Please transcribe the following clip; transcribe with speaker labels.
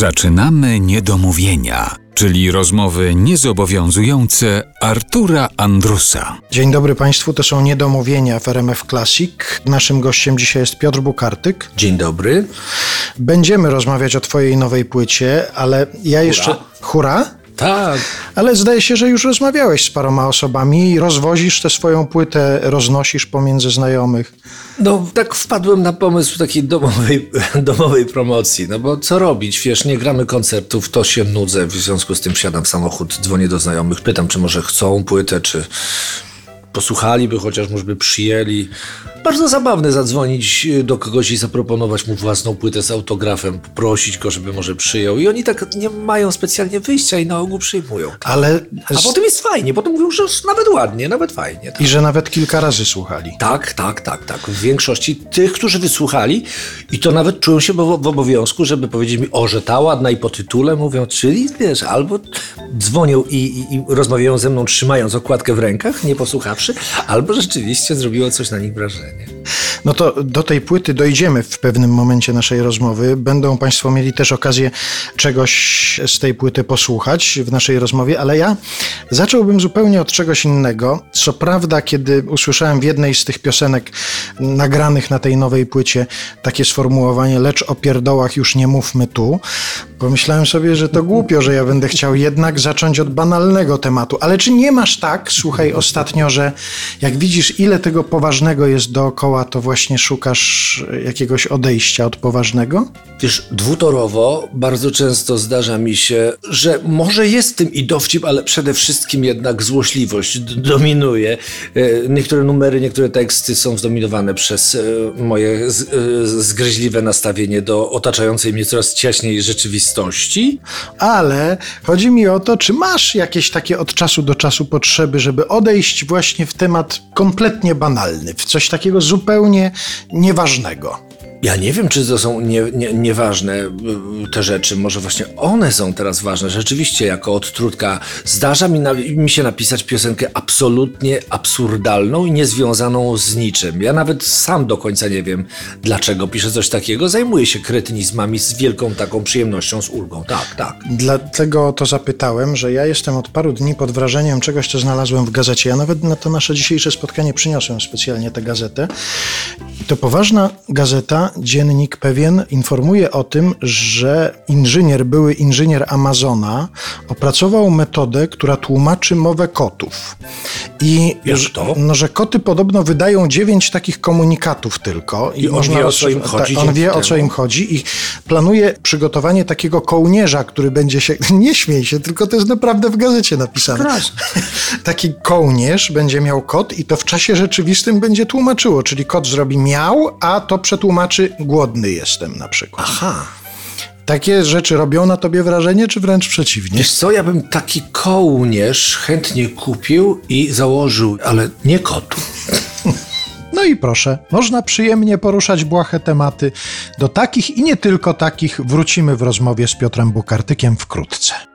Speaker 1: Zaczynamy niedomówienia, czyli rozmowy niezobowiązujące Artura Andrusa.
Speaker 2: Dzień dobry Państwu, to są Niedomówienia w RMF Classic. Naszym gościem dzisiaj jest Piotr Bukartyk.
Speaker 3: Dzień dobry.
Speaker 2: Będziemy rozmawiać o Twojej nowej płycie, ale ja jeszcze... Hura?
Speaker 3: Tak.
Speaker 2: Ale zdaje się, że już rozmawiałeś z paroma osobami i rozwozisz tę swoją płytę, roznosisz pomiędzy znajomych.
Speaker 3: No, tak wpadłem na pomysł takiej domowej, domowej promocji, no bo co robić, wiesz, nie gramy koncertów, to się nudzę, w związku z tym wsiadam w samochód, dzwonię do znajomych, pytam, czy może chcą płytę, czy posłuchaliby, chociaż może by przyjęli. Bardzo zabawne zadzwonić do kogoś i zaproponować mu własną płytę z autografem, poprosić go, żeby może przyjął. I oni tak nie mają specjalnie wyjścia i na ogół przyjmują.
Speaker 2: Ale...
Speaker 3: A potem jest fajnie, potem mówią, że nawet ładnie, nawet fajnie. Tak.
Speaker 2: I że nawet kilka razy słuchali.
Speaker 3: Tak, tak, tak, tak. W większości tych, którzy wysłuchali i to nawet czują się w obowiązku, żeby powiedzieć mi, o, że ta ładna i po tytule mówią, czyli wiesz, albo dzwonią i, i, i rozmawiają ze mną trzymając okładkę w rękach, nie posłuchawszy, albo rzeczywiście zrobiło coś na nich wrażenie.
Speaker 2: No to do tej płyty dojdziemy w pewnym momencie naszej rozmowy. Będą Państwo mieli też okazję czegoś z tej płyty posłuchać w naszej rozmowie, ale ja zacząłbym zupełnie od czegoś innego. Co prawda, kiedy usłyszałem w jednej z tych piosenek nagranych na tej nowej płycie takie sformułowanie lecz o pierdołach już nie mówmy tu, pomyślałem sobie, że to głupio, że ja będę chciał jednak zacząć od banalnego tematu. Ale czy nie masz tak, słuchaj, ostatnio, że jak widzisz, ile tego poważnego jest dookoła, to właśnie szukasz jakiegoś odejścia od poważnego?
Speaker 3: Wiesz, dwutorowo bardzo często zdarza mi się, że może jest tym i dowcip, ale przede wszystkim jednak złośliwość dominuje. Niektóre numery, niektóre teksty są zdominowane przez moje zgryźliwe nastawienie do otaczającej mnie coraz ciaśniej rzeczywistości.
Speaker 2: Ale chodzi mi o to, czy masz jakieś takie od czasu do czasu potrzeby, żeby odejść właśnie w temat kompletnie banalny, w coś takiego zupełnie nieważnego.
Speaker 3: Ja nie wiem, czy to są nie, nie, nieważne te rzeczy. Może właśnie one są teraz ważne. Rzeczywiście, jako odtrutka, zdarza mi, na, mi się napisać piosenkę absolutnie absurdalną i niezwiązaną z niczym. Ja nawet sam do końca nie wiem, dlaczego piszę coś takiego. Zajmuję się kretynizmami z wielką taką przyjemnością, z ulgą. Tak, tak.
Speaker 2: Dlatego to zapytałem, że ja jestem od paru dni pod wrażeniem czegoś, co znalazłem w gazecie. Ja nawet na to nasze dzisiejsze spotkanie przyniosłem specjalnie tę gazetę. To poważna gazeta dziennik pewien informuje o tym, że inżynier, były inżynier Amazona opracował metodę, która tłumaczy mowę kotów.
Speaker 3: I to?
Speaker 2: No, że koty podobno wydają dziewięć takich komunikatów tylko.
Speaker 3: I, I on wie, o co im chodzi.
Speaker 2: Ta, on wie, o co im chodzi i planuje przygotowanie takiego kołnierza, który będzie się... Nie śmiej się, tylko to jest naprawdę w gazecie napisane. Taki kołnierz będzie miał kot i to w czasie rzeczywistym będzie tłumaczyło, czyli kot zrobi miał, a to przetłumaczy głodny jestem na przykład.
Speaker 3: Aha.
Speaker 2: Takie rzeczy robią na tobie wrażenie, czy wręcz przeciwnie?
Speaker 3: Wiesz co, ja bym taki kołnierz chętnie kupił i założył, ale nie kotu.
Speaker 2: No i proszę, można przyjemnie poruszać błahe tematy. Do takich i nie tylko takich wrócimy w rozmowie z Piotrem Bukartykiem wkrótce.